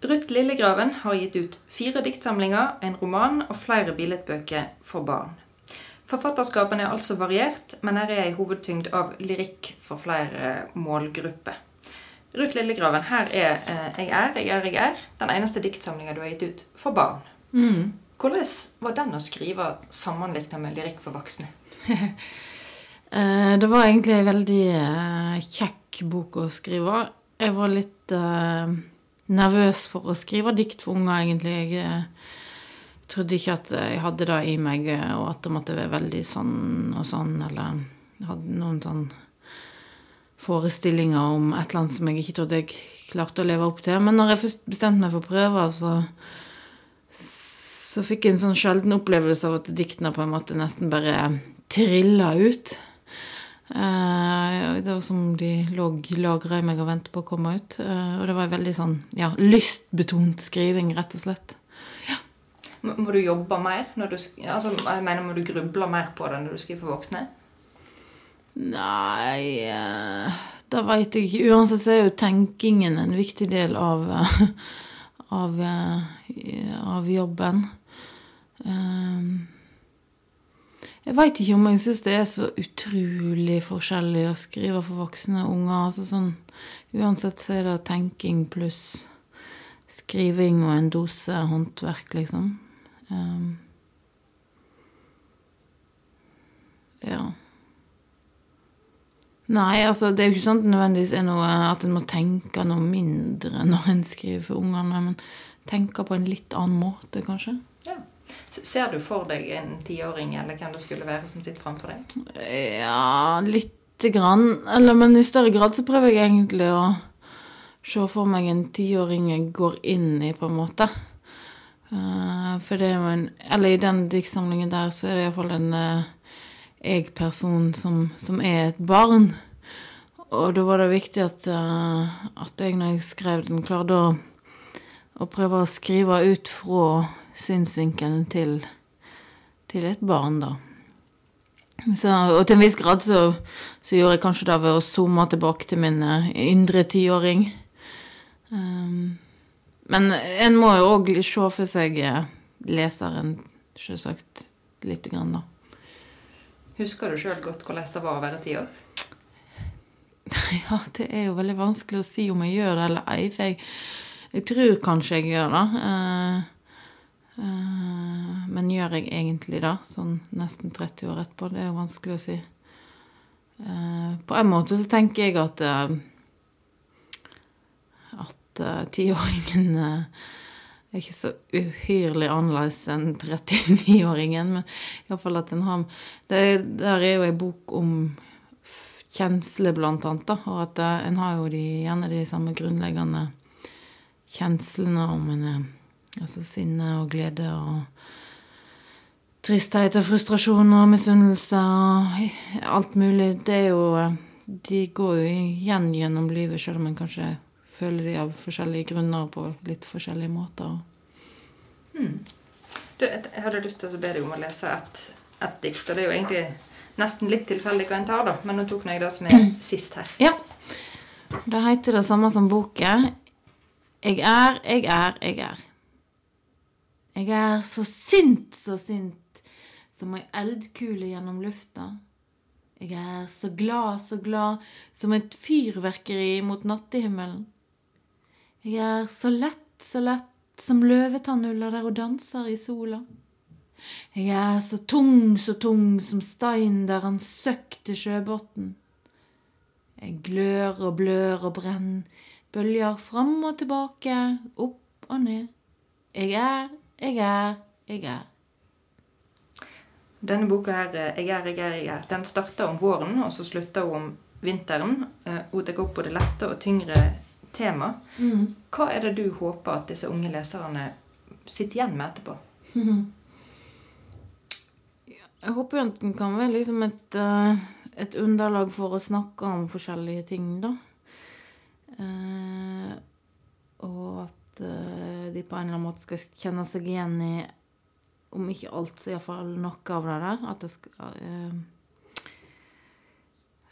Ruth Lillegraven har gitt ut fire diktsamlinger, en roman og flere billedbøker for barn. Forfatterskapen er altså variert, men her er ei hovedtyngd av lyrikk for flere målgrupper. Ruth Lillegraven, her er eh, 'Jeg er, jeg er, jeg er', den eneste diktsamlinga du har gitt ut for barn. Mm. Hvordan var den å skrive sammenlignet med lyrikk for voksne? Eh, Det var egentlig en veldig eh, kjekk bok å skrive. Jeg var litt eh, nervøs for å skrive dikt for unger, egentlig. Jeg eh, trodde ikke at jeg hadde det i meg, eh, og at det måtte være veldig sånn og sånn, eller hadde noen sånn forestillinger om et eller annet som jeg ikke trodde jeg klarte å leve opp til. Men når jeg først bestemte meg for å prøve, så, så fikk jeg en sånn sjelden opplevelse av at diktene på en måte nesten bare trilla ut. Eh, det var som de lå lagra i meg og ventet på å komme ut. Eh, og det var en veldig sånn ja, lystbetont skriving, rett og slett. Må må du jobbe mer? Når du, altså, jeg mener, Må du gruble mer på det når du skriver for voksne? Nei eh, Da veit jeg ikke. Uansett så er jo tenkingen en viktig del av av, av jobben. Eh, Jeg veit ikke om jeg syns det er så utrolig forskjellig å skrive for voksne og unger. Altså sånn, uansett så er det tenking pluss skriving og en dose håndverk, liksom. Um, ja. Nei, altså det er jo ikke sånn at det nødvendigvis er noe at en må tenke noe mindre når en skriver for ungene, men tenke på en litt annen måte, kanskje. Ser du for deg en tiåring eller hvem det skulle være som sitter framfor deg? Ja, lite grann. Eller, men i større grad så prøver jeg egentlig å se for meg en tiåring jeg går inn i, på en måte. Eh, for det er jo en Eller i den diktsamlingen der så er det iallfall en uh, jeg-person som, som er et barn. Og da var det viktig at, eh, at jeg, når jeg skrev den, klarte å, å prøve å skrive ut fra synsvinkelen til, til et barn, da. Så, og til en viss grad så, så gjorde jeg kanskje det ved å zoome tilbake til min eh, indre tiåring. Um, men en må jo òg se for seg eh, leseren, sjølsagt, lite grann, da. Husker du sjøl godt hvordan det var å være ti år? Ja, det er jo veldig vanskelig å si om jeg gjør det eller ei, for jeg, jeg tror kanskje jeg gjør det. Eh, men gjør jeg egentlig det, sånn nesten 30 år etterpå? Det er jo vanskelig å si. Eh, på en måte så tenker jeg at eh, at eh, tiåringen eh, er ikke så uhyrlig annerledes enn 39-åringen, men iallfall at en har det, Der er jo ei bok om kjensler, blant annet, da, og at eh, en har jo de, gjerne de samme grunnleggende kjenslene om en er Altså sinne og glede og tristhet og frustrasjon og misunnelse og alt mulig. Det er jo eh, De går jo igjen gjennom livet, selv om en kanskje føler de av forskjellige grunner på litt forskjellige måter. Du, jeg hadde lyst til å be deg om å lese et, et dikt. Og det er jo egentlig nesten litt tilfeldig hva en tar, da. Men nå tok jeg det som er sist her. Ja. Det heter det samme som boken. Jeg er, jeg er, jeg er. Jeg er så sint, så sint, som ei eldkule gjennom lufta. Jeg er så glad, så glad, som et fyrverkeri mot nattehimmelen. Jeg er så lett, så lett, som løvetannuller der hun danser i sola. Jeg er så tung, så tung, som stein der han søkte sjøbotn. Jeg glør og blør og brenn, bølger fram og tilbake, opp og ned. Jeg er, jeg er, jeg er. Denne boka her, eh, 'Jeg er, jeg er, jeg er', den starter om våren, og så slutter hun om vinteren. Eh, Hun tar opp på det lette og tyngre tema. Hva er det du håper at disse unge leserne sitter igjen med etterpå? Jeg håper jo at den kan være liksom et, eh, et underlag for å snakke om forskjellige ting, da. Og at eh, de på en eller annen måte skal kjenne seg igjen i om ikke alt, så iallfall noe av det der. At det skal uh,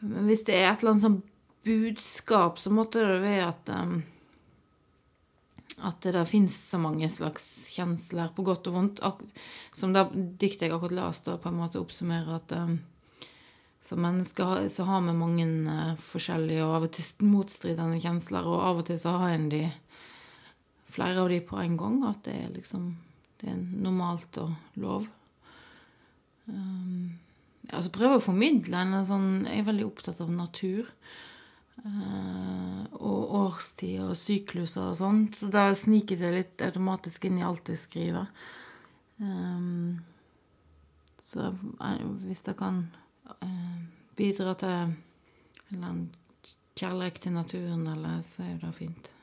Men hvis det er et eller annet sånn budskap, så måtte det være at um, at det fins så mange slags kjensler, på godt og vondt. Som da diktet jeg akkurat leste, på en måte oppsummerer at um, som mennesker så har vi mange forskjellige og av og til motstridende kjensler, og av og til så har en de flere av de på en gang, at det er liksom det er normalt og lov. Um, altså prøve å formidle en sånn Jeg er veldig opptatt av natur. Uh, og årstid og sykluser og sånt. Så da sniker det litt automatisk inn i alt jeg skriver. Um, så uh, hvis det kan uh, bidra til en eller annen kjærlighet til naturen, eller så er jo det fint.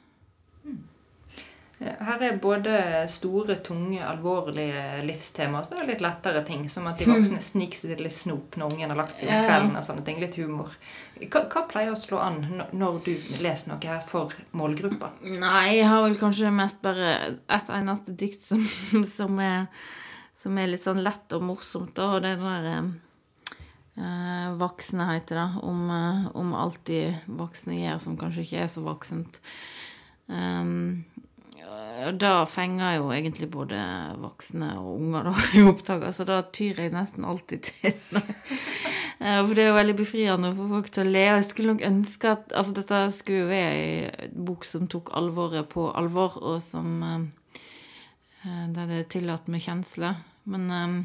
Her er både store, tunge, alvorlige livstema og litt lettere ting. Som at de voksne sniker seg til litt snop når ungen har lagt seg om kvelden. og sånne ting, Litt humor. Hva, hva, pleier å slå an når du leser noe her for målgruppa? Nei, jeg har vel kanskje mest bare et eneste dikt som, som, er, som er, litt sånn lett og morsomt. Da, og det er der eh, Voksne heter det. Om, eh, om alt de voksne gjør som kanskje ikke er så voksent. Um, da fenger jo egentlig både voksne og unger da, i opptak, så da tyr jeg nesten alltid til For det er jo veldig befriende få folk til å le. Og jeg skulle nok ønske at Altså, dette skulle jo være ei bok som tok alvoret på alvor, og som uh, Der det er tillatt med kjensler. Men uh,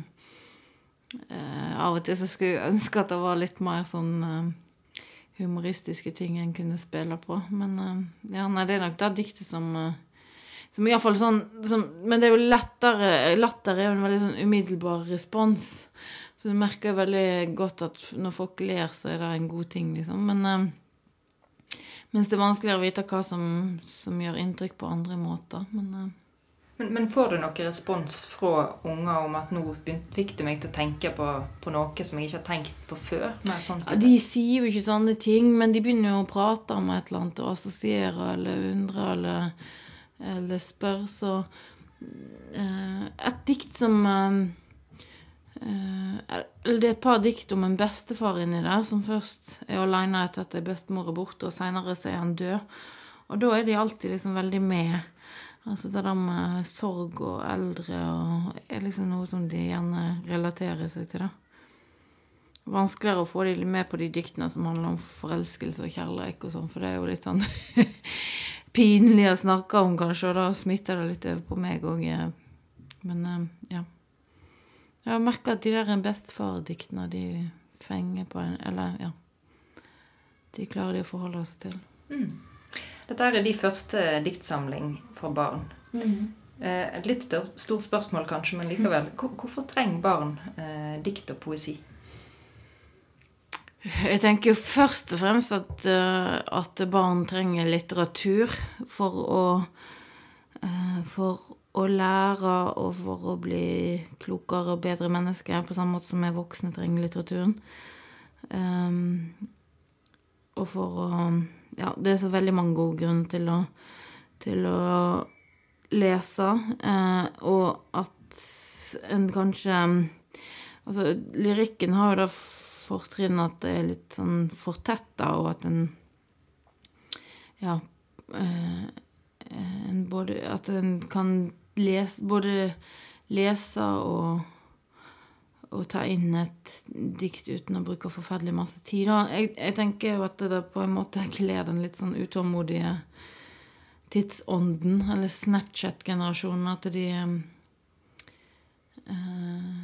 av og til så skulle jeg ønske at det var litt mer sånn uh, humoristiske ting en kunne spille på. Men ja, nei, det er nok det diktet som som iallfall sånn som, Men det er jo lettere Latter er jo en veldig sånn umiddelbar respons. Så du merker veldig godt at når folk ler, så er det en god ting, liksom. Men eh, mens det er vanskeligere å vite hva som, som gjør inntrykk på andre måter. Men, eh. men, men, får du noen respons fra unger om at nå fikk du meg til å tenke på, på noe som jeg ikke har tenkt på før? ja, de sier jo ikke sånne ting, men de begynner jo å prate om et eller annet og assosiere eller undre eller eller spør, så uh, Et dikt som uh, Eller det er et par dikt om en bestefar inni der, som først er aleine etter at ei bestemor er borte, og seinere så er han død. Og da er de alltid liksom veldig med. Altså det der med sorg og eldre og er liksom noe som de gjerne relaterer seg til, da. Vanskeligere å få de med på de diktene som handler om forelskelse og kjærlighet og sånn, for det er jo litt sånn pinlig å snakke om, kanskje, og da smitter det litt over på meg òg. Men eh, ja. Jeg har merka at de der en bestefar-diktene, de fenger på en Eller, ja. De klarer de å forholde seg til. Mm. Dette er de første diktsamling for barn. Mm. Eh, et litt stort spørsmål kanskje, men likevel. Hvorfor trenger barn eh, dikt og poesi? Jeg tenker jo først og fremst at, uh, at barn trenger litteratur for å uh, For å lære og for å bli klokere og bedre mennesker, på samme måte som vi voksne trenger litteraturen. Um, og for å Ja, det er så veldig mange gode grunner til å, til å lese, uh, og at en kanskje Altså, lyrikken har jo da fortrinn at det er litt sånn fortetta, og at en Ja eh, en både, At en kan lese Både lese og og ta inn et dikt uten å bruke forferdelig masse tid. Jeg, jeg tenker jo at det på en måte kler den litt sånn utålmodige tidsånden, eller Snapchat-generasjonen, at de uh,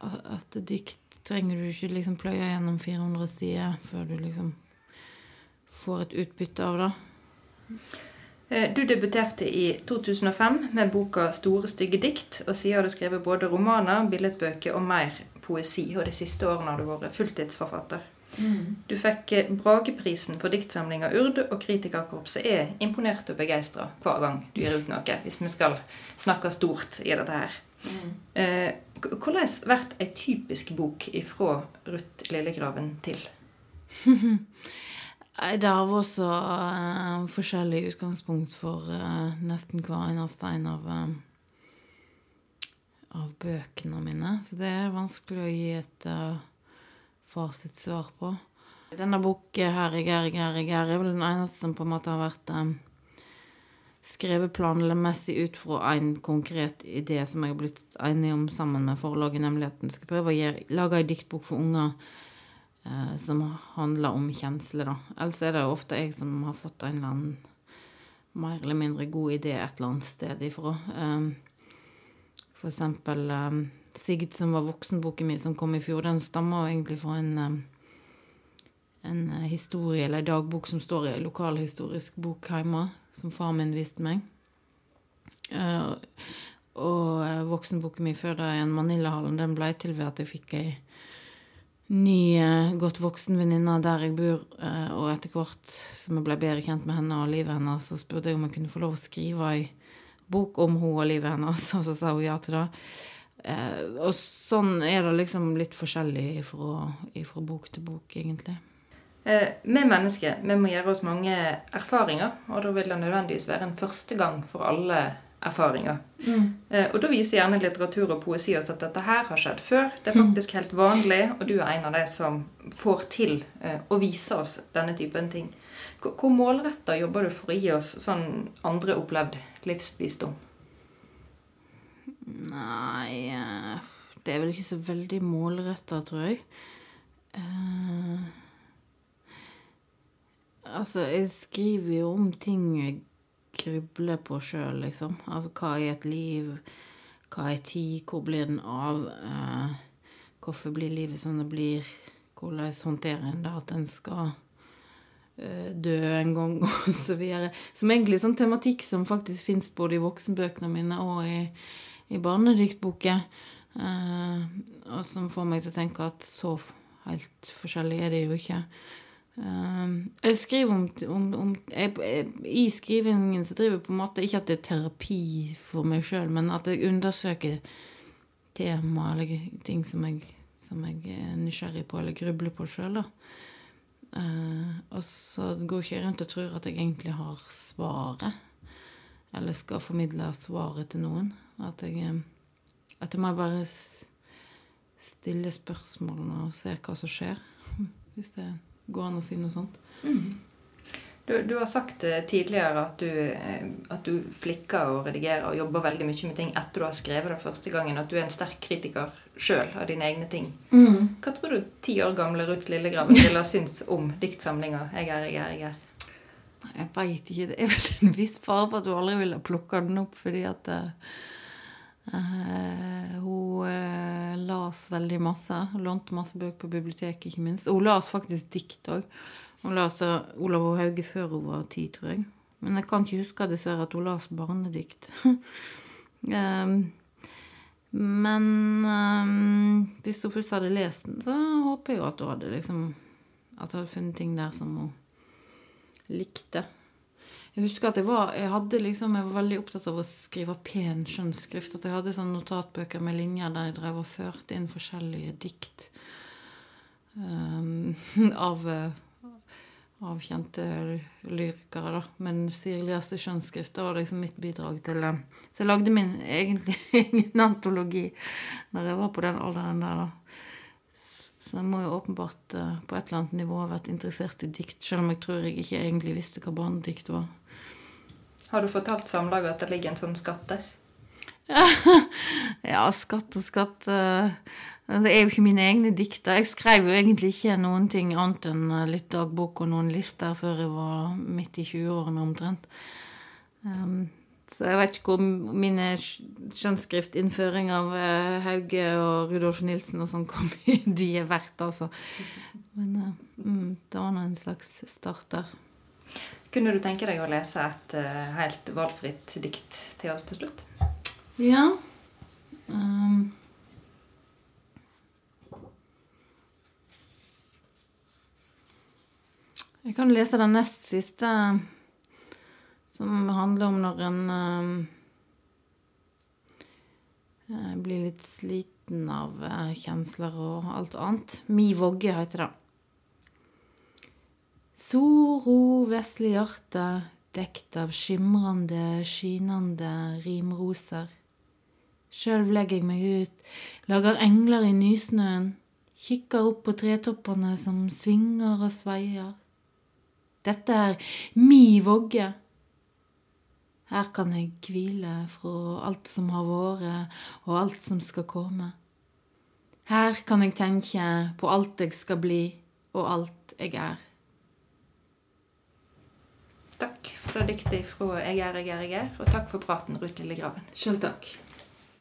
At dikt trenger du ikke liksom pløye gjennom 400 sider før du liksom får et utbytte av det. Eh, du debuterte i 2005 med boka 'Store stygge dikt', og siden har du skrevet både romaner, billedbøker og mer poesi. Og de siste årene har du vært fulltidsforfatter. Mm. Du fikk eh, Brageprisen for diktsamlinga Urd, og kritikerkorpset er imponert og begeistra hver gang du gir ut noe, hvis vi skal snakke stort i dette her. Mm. Eh, hvordan blir ei typisk bok ifra Ruth Lillegraven til? det har vært så uh, forskjellig utgangspunkt for uh, nesten hver eneste en av, uh, av bøkene mine. Så det er vanskelig å gi et uh, fasitsvar på. Denne boken her, Gerre, Gerre, Gerre er, vel den eneste som på en måte har vært skrevet planmessig ut fra en konkret idé som jeg har blitt enig om sammen med forlaget, nemlig at en skal prøve å gjøre, lage ei diktbok for unger eh, som handler om kjensler, da. Ellers er det jo ofte jeg som har fått en eller annen mer eller mindre god idé et eller annet sted ifra. Eh, for eksempel eh, Sigd, som var voksenboken min, som kom i fjor, den stammer egentlig fra en um, en historie eller en dagbok som står i en lokalhistorisk bok hjemme, som far min viste meg. Uh, og voksenboken min før da igjen, Manillahallen, den ble til ved at jeg fikk ei ny, uh, godt voksen venninne der jeg bor, uh, og etter hvert som jeg ble bedre kjent med henne og livet hennes, så spurte jeg om jeg kunne få lov å skrive ei bok om henne og livet hennes, og så sa hun ja til det. og sånn er det liksom litt forskjellig fra bok til bok, egentlig. Eh, vi mennesker vi må gjøre oss mange erfaringer, og da vil det nødvendigvis være en første gang for alle erfaringer. Mm. Eh, og da viser gjerne litteratur og poesi oss at dette her har skjedd før. Det er mm. faktisk helt vanlig, og du er en av de som får til eh, å vise oss denne typen ting. Hvor målretta jobber du for å gi oss sånn andre opplevd livsvisdom? Nei Det er vel ikke så veldig målretta, tror jeg. Uh Altså, jeg skriver jo om ting jeg krybler på sjøl, liksom. Altså hva er et liv? Hva er tid? Hvor blir den av? Eh, hvorfor blir livet som det blir? Hvordan håndterer en det at en skal eh, dø en gang, og så videre. Som egentlig sånn tematikk som faktisk fins både i voksenbøkene mine og i, i barnediktboker. Eh, og som får meg til å tenke at så helt forskjellig er det jo ikke. Um, jeg skriver om, om, om jeg, jeg, I skrivingen så driver jeg på en måte ikke at det er terapi for meg sjøl, men at jeg undersøker tema eller ting som jeg, som jeg er nysgjerrig på eller grubler på sjøl. Uh, og så går ikke jeg rundt og tror at jeg egentlig har svaret, eller skal formidle svaret til noen. At jeg, eh, at jeg må bare stille spørsmålene og se hva som skjer. Hvis det er Går an å si noe sånt? Mm. Du, du, har sagt eh, tidligere at du, eh, at du, flikker og redigerer og jobber veldig mye med ting etter du har skrevet det første gangen. At du er en sterk kritiker sjøl av dine egne ting. Mm. Hva tror du ti år gamle Ruth Lillegram ville ha syntes om diktsamlinga 'Jeg er, jeg er, jeg er'? Jeg veit ikke. Det er vel en viss fare for at du aldri ville plukka den opp, fordi at uh, hun uh, las veldig masse. Lånte masse bøker på biblioteket, ikke minst. Og hun las faktisk dikt òg. Hun las Olav og Hauge før hun var ti, tror jeg. Men jeg kan ikke huske dessverre at hun las barnedikt. um, men hvis hun først hadde lest den, så håper jeg jo at hun hadde liksom At hun hadde funnet ting der som hun likte. Jeg husker at jeg var, jeg liksom, jeg var veldig opptatt av å skrive pen skjønnsskrift. At jeg hadde sånne notatbøker med linjer der jeg drev og førte inn forskjellige dikt um, av, av, kjente lyrikere, da. Men sirligste skjønnsskrift det var liksom mitt bidrag til det. Så jeg lagde min egentlig egen antologi når jeg var på den alderen der, da. Så jeg må jo åpenbart uh, på et eller annet nivå ha vært interessert i dikt, selv om jeg tror jeg ikke egentlig visste hva barnedikt var. Har du fortalt Samlaget at det ligger en sånn skatt der? ja, skatt og skatt uh, Det er jo ikke mine egne dikter. Jeg skrev jo egentlig ikke noen ting annet enn eh, litt dagbok og noen lister før jeg var midt i 20-årene omtrent. Um, så jeg vet ikke hvor mine skjønnskriftinnføring av uh, Hauge og Rudolf Nilsen og sånn kom i de er verdt, altså. Men mm, det var nå en slags start der. Kunne du tenke deg å lese et uh, helt valgfritt dikt til oss til slutt? Ja. Um. Jeg kan lese den nest siste, som handler om når en um, blir litt sliten av uh, kjensler og alt annet. Mi vogge heter det. Soro vesle hjerte, dekt av skimrande, skinande rimroser. Sjøl legger jeg meg ut, lager engler i nysnøen, kikker opp på tretoppene som svinger og sveier. Dette er mi vogge. Her kan jeg hvile fra alt som har vært, og alt som skal komme. Her kan jeg tenke på alt jeg skal bli, og alt jeg er. Takk for det diktet fra Jeg er, jeg er, jeg er, og takk for praten, Ruth Lille Graven. Sjøl takk.